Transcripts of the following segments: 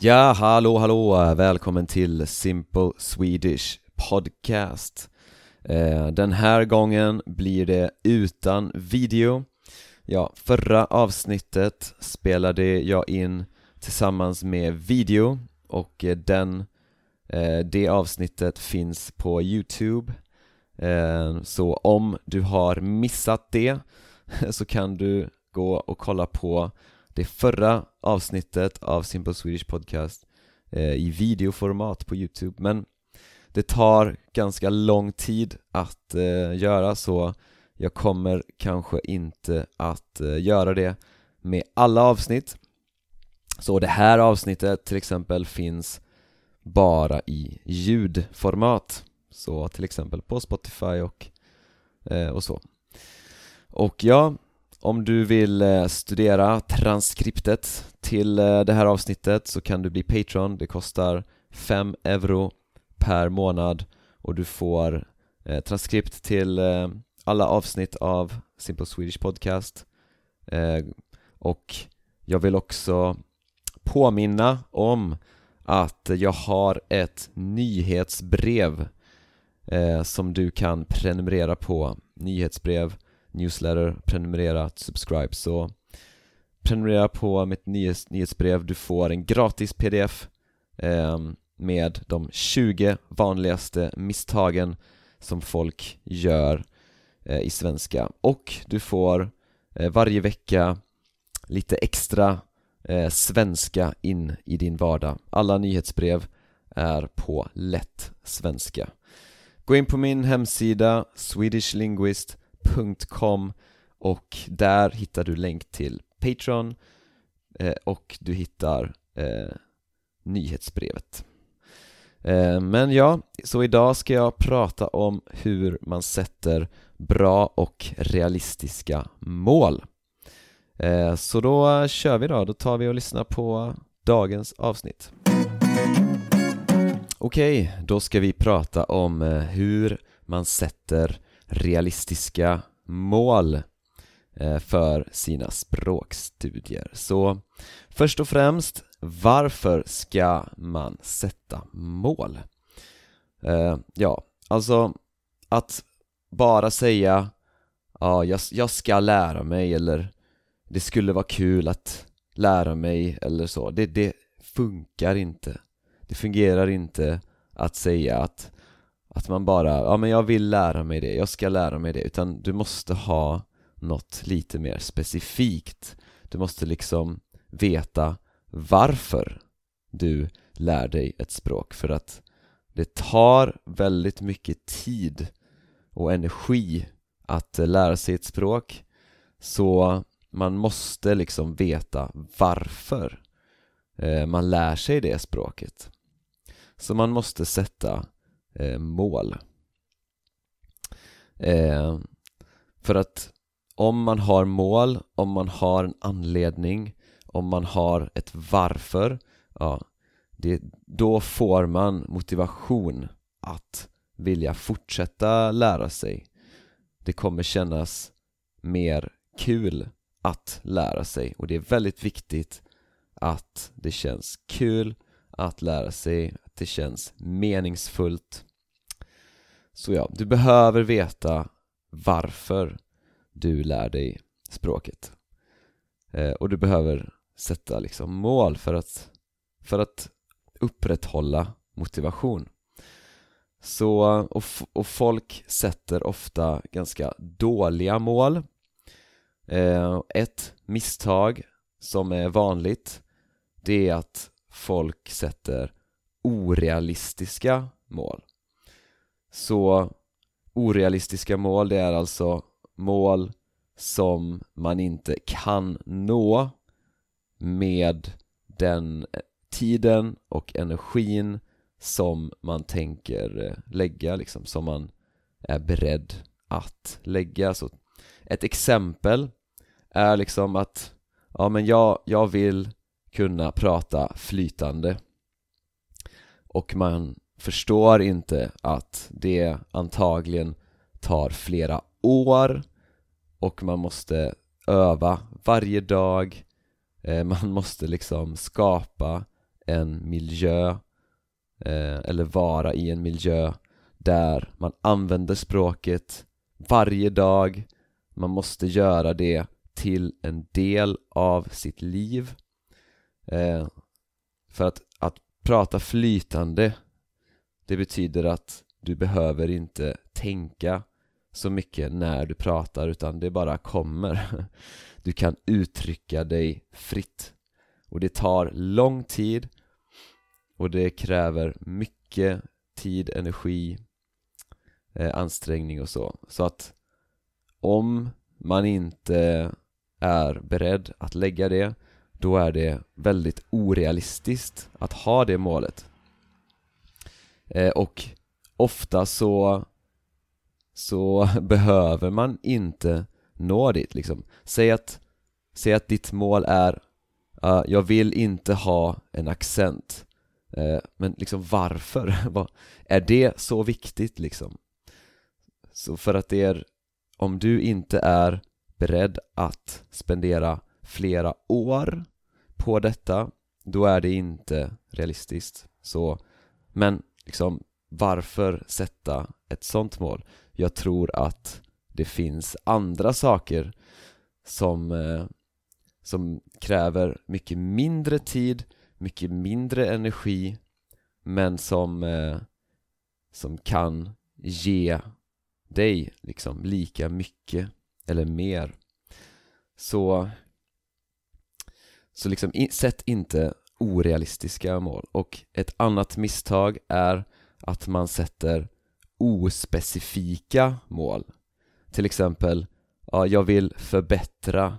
Ja, hallå, hallå! Välkommen till Simple Swedish Podcast. Eh, den här gången blir det utan video. Ja, förra avsnittet spelade jag in tillsammans med video och eh, den, eh, det avsnittet finns på Youtube. Så om du har missat det så kan du gå och kolla på det förra avsnittet av Simple Swedish Podcast eh, i videoformat på Youtube. Men det tar ganska lång tid att eh, göra så jag kommer kanske inte att eh, göra det med alla avsnitt. Så det här avsnittet till exempel finns bara i ljudformat. Så till exempel på Spotify och, eh, och så. Och ja, om du vill eh, studera transkriptet till eh, det här avsnittet så kan du bli Patreon, det kostar 5 euro per månad och du får eh, transkript till alla avsnitt av Simple Swedish Podcast. Och jag vill också påminna om att jag har ett nyhetsbrev som du kan prenumerera på. Nyhetsbrev newsletter, prenumerera, subscribe. Så prenumerera på mitt nyhets nyhetsbrev, du får en gratis pdf eh, med de 20 vanligaste misstagen som folk gör eh, i svenska. Och du får eh, varje vecka lite extra eh, svenska in i din vardag. Alla nyhetsbrev är på lätt svenska. Gå in på min hemsida swedishlinguist.com patreon.com och där hittar du länk till Patreon eh, och du hittar eh, nyhetsbrevet. Eh, Men ja, så idag ska jag prata om hur man sätter bra och realistiska mål. Eh, Så då kör vi då, då tar vi och lyssnar på dagens avsnitt. Okej, okay, då ska vi prata om eh, hur man sätter realistiska mål eh, för sina språkstudier. Så först och främst, varför ska man sätta mål? Eh, ja, alltså att bara säga ja, jag, jag ska lära mig eller det skulle vara kul att lära mig eller så, det, det funkar inte. Det fungerar inte att säga att att man bara, ja men jag vill lära mig det, jag ska lära mig det. Utan du måste ha något lite mer specifikt. Du måste liksom veta varför du lär dig ett språk. För att det tar väldigt mycket tid och energi att lära sig ett språk. Så man måste liksom veta varför eh, man lär sig det språket. Så man måste sätta eh, mål. Eh, För att om man har mål, om man har en anledning, om man har ett varför ja, det, då får man motivation att vilja fortsätta lära sig. Det kommer kännas mer kul att lära sig och det är väldigt viktigt att det känns kul att lära sig, att det känns meningsfullt så ja, du behöver veta varför du lär dig språket. Eh, och du behöver sätta liksom mål för att, för att upprätthålla motivation. Så, och, och folk sätter ofta ganska dåliga mål. Eh, Ett misstag som är vanligt det är att folk sätter orealistiska mål så orealistiska mål, det är alltså mål som man inte kan nå med den eh, tiden och energin som man tänker eh, lägga liksom, som man är beredd att lägga. Så ett exempel är liksom att ja men jag, jag vill kunna prata flytande. Och man förstår inte att det antagligen tar flera år och man måste öva varje dag. Eh, man måste liksom skapa en miljö eh, eller vara i en miljö där man använder språket varje dag. Man måste göra det till en del av sitt liv. Eh, för att, att prata flytande det betyder att du behöver inte tänka så mycket när du pratar utan det bara kommer. Du kan uttrycka dig fritt. Och det tar lång tid och det kräver mycket tid, energi, eh, ansträngning och så. Så att om man inte är beredd att lägga det då är det väldigt orealistiskt att ha det målet eh, och ofta så så behöver man inte nå dit liksom Säg att, säg att ditt mål är uh, Jag vill inte ha en accent uh, Men liksom varför? är det så viktigt liksom? Så för att det är Om du inte är beredd att spendera flera år på detta Då är det inte realistiskt Så Men liksom varför sätta ett sånt mål? Jag tror att det finns andra saker som, eh, som kräver mycket mindre tid, mycket mindre energi men som, eh, som kan ge dig liksom lika mycket eller mer så så liksom, sätt inte orealistiska mål. Och ett annat misstag är att man sätter ospecifika mål. Till exempel, ja, jag vill förbättra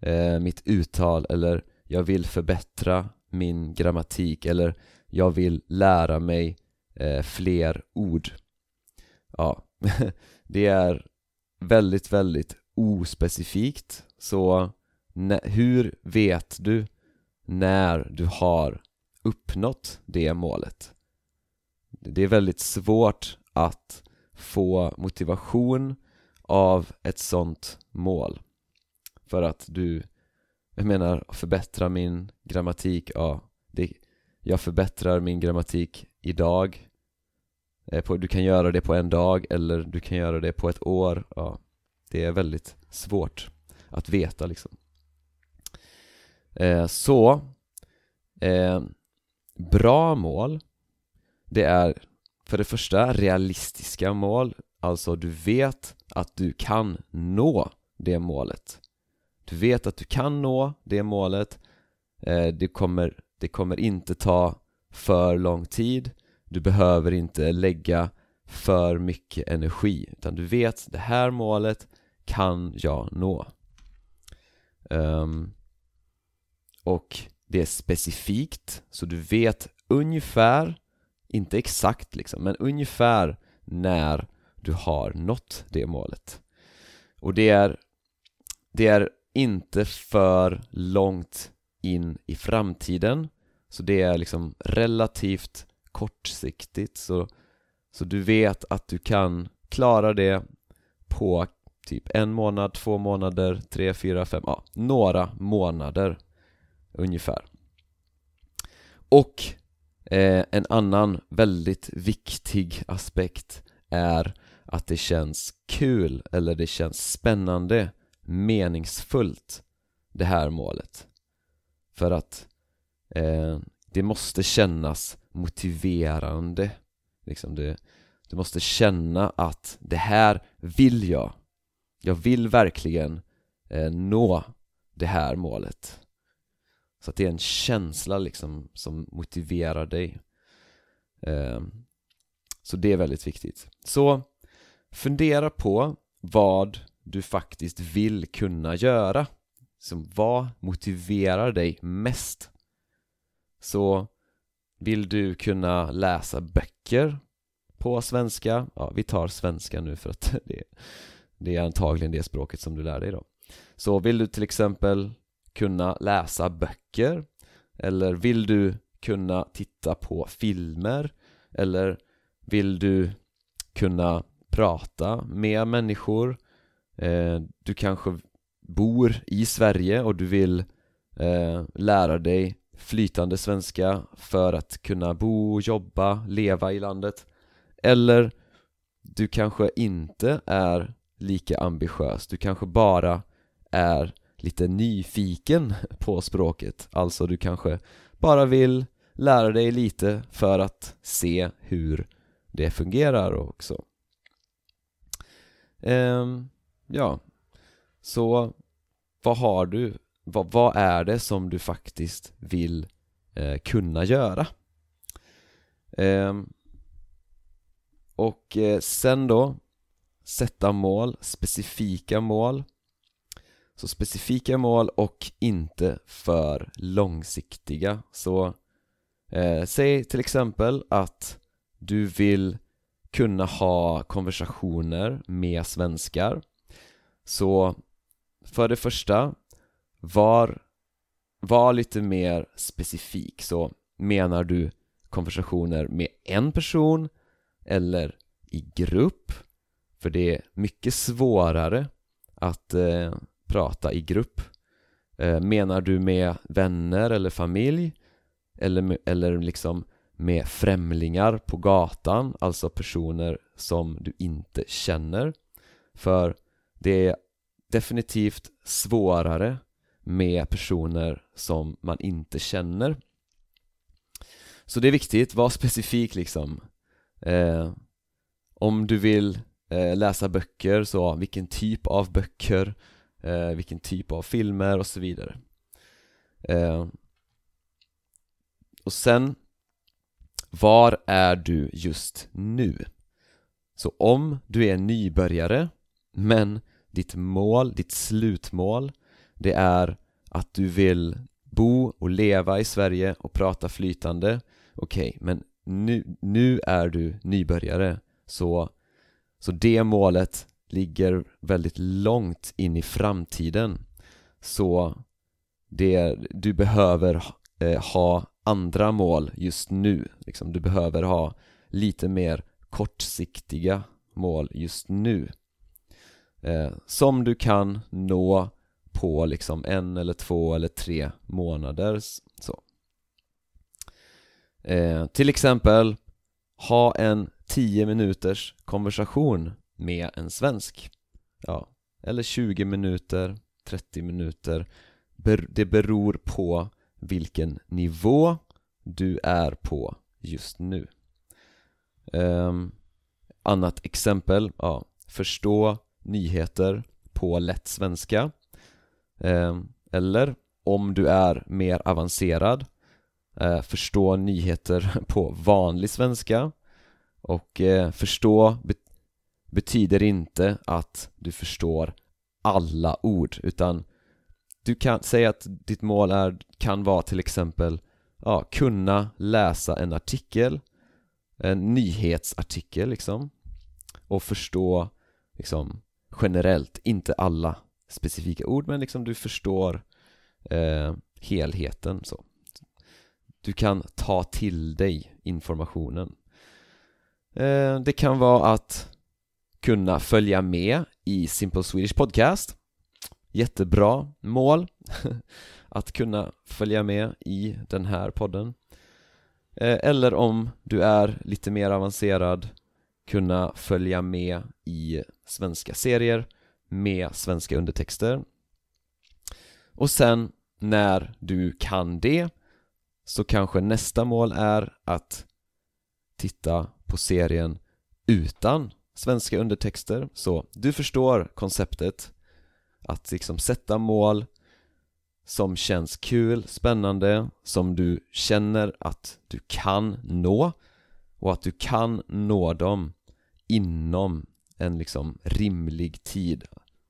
eh, mitt uttal eller jag vill förbättra min grammatik eller jag vill lära mig eh, fler ord. Ja, det är väldigt, väldigt ospecifikt. Så hur vet du när du har uppnått det målet? Det är väldigt svårt att få motivation av ett sånt mål. För att du, jag menar förbättra min grammatik, ja det, jag förbättrar min grammatik idag. Eh, du kan göra det på en dag eller du kan göra det på ett år, ja det är väldigt svårt att veta liksom eh, Så eh, Bra mål Det är för det första realistiska mål Alltså du vet att du kan nå det målet. Du vet att du kan nå det målet eh, det, kommer, det kommer inte ta för lång tid Du behöver inte lägga för mycket energi utan du vet det här målet kan jag nå. Um, och det är specifikt så du vet ungefär inte exakt liksom, men ungefär när du har nått det målet. Och det är det är inte för långt in i framtiden så det är liksom relativt kortsiktigt. Så, så du vet att du kan klara det på typ en månad, två månader, tre, fyra, fem, ja, några månader ungefär. Och eh, en annan väldigt viktig aspekt är att det känns kul eller det känns spännande, meningsfullt det här målet. För att eh, det måste kännas motiverande. Liksom det, du måste känna att det här vill jag. Jag vill verkligen eh, nå det här målet så att det är en känsla liksom som motiverar dig. Ehm, så det är väldigt viktigt. Så fundera på vad du faktiskt vill kunna göra som vad motiverar dig mest. Så vill du kunna läsa böcker på svenska, ja vi tar svenska nu för att det, det är antagligen det språket som du lär dig då. Så vill du till exempel kunna läsa böcker? Eller vill du kunna titta på filmer? Eller vill du kunna prata med människor? Eh, du kanske bor i Sverige och du vill eh, lära dig flytande svenska för att kunna bo, jobba, leva i landet. Eller du kanske inte är lika ambitiös, du kanske bara är lite nyfiken på språket. Alltså du kanske bara vill lära dig lite för att se hur det fungerar också. Ehm, Ja, så vad har du, vad, vad, är det som du faktiskt vill eh, kunna göra? Ehm, och eh, sen då sätta mål, specifika mål så specifika mål och inte för långsiktiga. Så eh, säg till exempel att du vill kunna ha konversationer med svenskar. Så för det första var, var lite mer specifik. Så menar du konversationer med en person eller i grupp? För det är mycket svårare att eh, prata i grupp. Eh, menar du med vänner eller familj? Eller, eller liksom med främlingar på gatan, alltså personer som du inte känner? För det är definitivt svårare med personer som man inte känner. Så det är viktigt, var specifik liksom. Eh, Om du vill eh, läsa böcker, så vilken typ av böcker eh, vilken typ av filmer och så vidare eh, och sen var är du just nu? Så om du är nybörjare men ditt mål, ditt slutmål det är att du vill bo och leva i Sverige och prata flytande Okej, okay, men nu, nu är du nybörjare så, så det målet ligger väldigt långt in i framtiden. Så det, du behöver eh, ha andra mål just nu. Liksom. Du behöver ha lite mer kortsiktiga mål just nu. Eh, Som du kan nå på liksom en eller två eller tre månader så. Eh, Till exempel ha en 10 minuters konversation med en svensk. Ja, eller 20 minuter, 30 minuter. Det beror på vilken nivå du är på just nu. Um, Annat exempel, ja, förstå nyheter på lätt svenska. Um, Eller om du är mer avancerad uh, Förstå nyheter på vanlig svenska. Och uh, förstå betyder inte att du förstår alla ord utan du kan säga att ditt mål är, kan vara till exempel ja, kunna läsa en artikel en nyhetsartikel liksom och förstå liksom generellt, inte alla specifika ord men liksom du förstår eh, helheten så. Du kan ta till dig informationen. Eh, det kan vara att kunna följa med i Simple Swedish Podcast. Jättebra mål att kunna följa med i den här podden. Eh, eller om du är lite mer avancerad kunna följa med i svenska serier med svenska undertexter. Och sen när du kan det så kanske nästa mål är att titta på serien utan svenska undertexter. Så du förstår konceptet att liksom sätta mål som känns kul, spännande, som du känner att du kan nå och att du kan nå dem inom en liksom rimlig tid.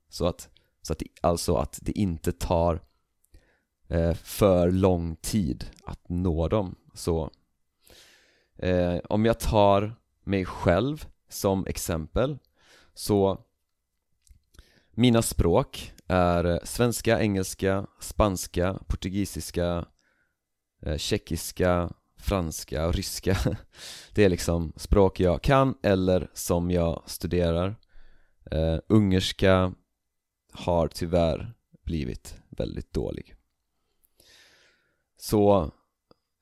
Så att, så att det, alltså att det inte tar eh, för lång tid att nå dem. Så eh, om jag tar mig själv som exempel så mina språk är svenska, engelska, spanska, portugisiska, eh, tjeckiska, franska och ryska. Det är liksom språk jag kan eller som jag studerar. Uh, Ungerska har tyvärr blivit väldigt dålig. Så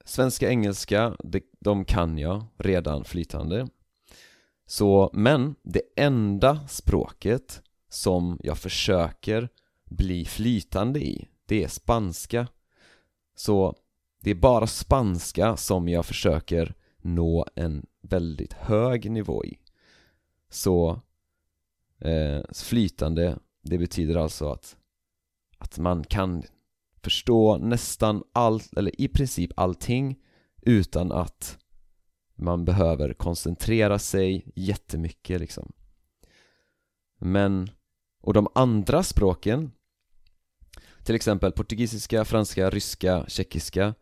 svenska, engelska, de, de kan jag redan flytande så, men det enda språket som jag försöker bli flytande i, det är spanska. Så det är bara spanska som jag försöker nå en väldigt hög nivå i. Så eh, flytande, det betyder alltså att, att man kan förstå nästan allt, eller i princip allting utan att man behöver koncentrera sig jättemycket liksom. Men, och de andra språken Till exempel portugisiska, franska, ryska, tjeckiska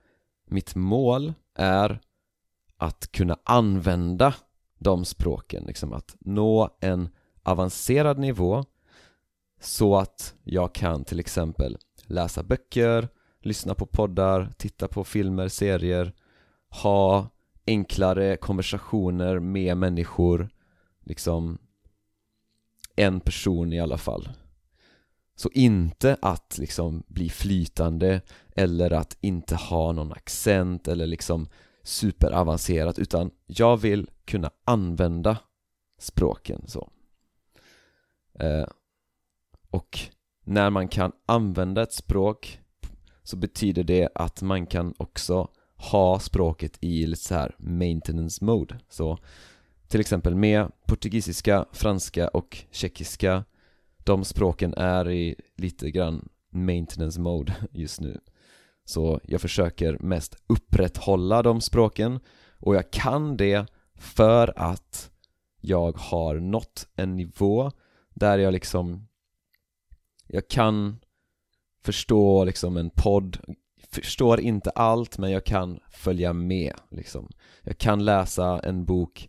Mitt mål är att kunna använda de språken, liksom att nå en avancerad nivå så att jag kan till exempel läsa böcker, lyssna på poddar, titta på filmer, serier ha enklare konversationer med människor liksom en person i alla fall. Så inte att liksom bli flytande eller att inte ha någon accent eller liksom superavancerat utan jag vill kunna använda språken så. Eh, och när man kan använda ett språk så betyder det att man kan också ha språket i lite så här maintenance mode. Så till exempel med portugisiska, franska och tjeckiska de språken är i lite grann maintenance mode just nu. Så jag försöker mest upprätthålla de språken och jag kan det för att jag har nått en nivå där jag liksom jag kan förstå liksom en podd förstår inte allt men jag kan följa med liksom. Jag kan läsa en bok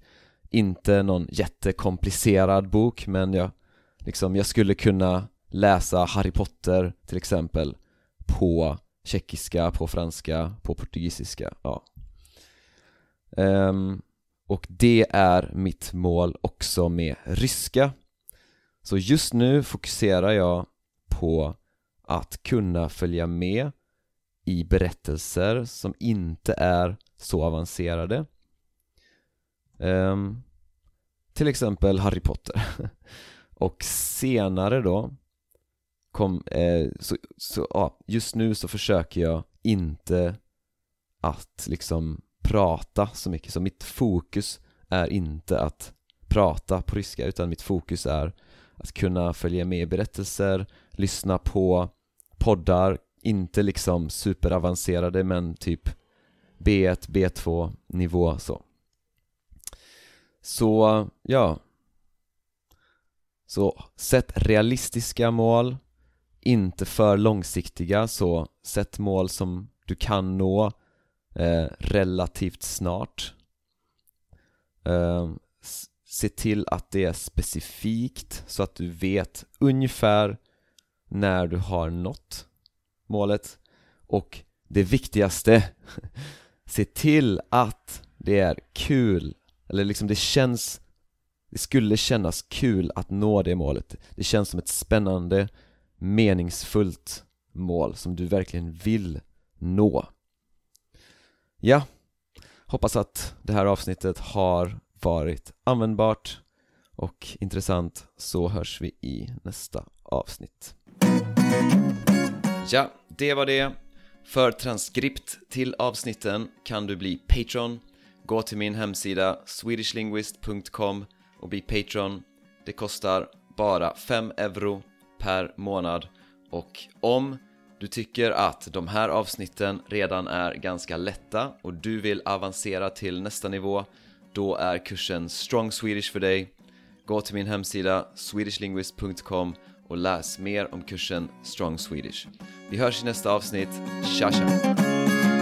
Inte någon jättekomplicerad bok men jag liksom, jag skulle kunna läsa Harry Potter till exempel på tjeckiska, på franska, på portugisiska, ja. Um, Och det är mitt mål också med ryska. Så just nu fokuserar jag på att kunna följa med i berättelser som inte är så avancerade. Um, Till exempel Harry Potter. Och senare då kom, eh, så, så, ja, just nu så försöker jag inte att liksom prata så mycket, så mitt fokus är inte att prata på ryska utan mitt fokus är att kunna följa med i berättelser, lyssna på poddar, inte liksom superavancerade men typ B1, B2 nivå så. Så, ja. Så sätt realistiska mål Inte för långsiktiga så sätt mål som du kan nå eh, relativt snart. Eh, Se till att det är specifikt så att du vet ungefär när du har nått målet. Och det viktigaste se till att det är kul eller liksom det känns det skulle kännas kul att nå det målet. Det känns som ett spännande meningsfullt mål som du verkligen vill nå. Ja hoppas att det här avsnittet har varit användbart och intressant. Så hörs vi i nästa avsnitt. Ja, det var det. För transkript till avsnitten kan du bli Patreon. Gå till min hemsida swedishlinguist.com och bli Patreon. Det kostar bara 5 euro per månad och om du tycker att de här avsnitten redan är ganska lätta och du vill avancera till nästa nivå då är kursen Strong Swedish för dig. Gå till min hemsida swedishlinguist.com och läs mer om kursen Strong Swedish. Vi hörs i nästa avsnitt. Tja tja!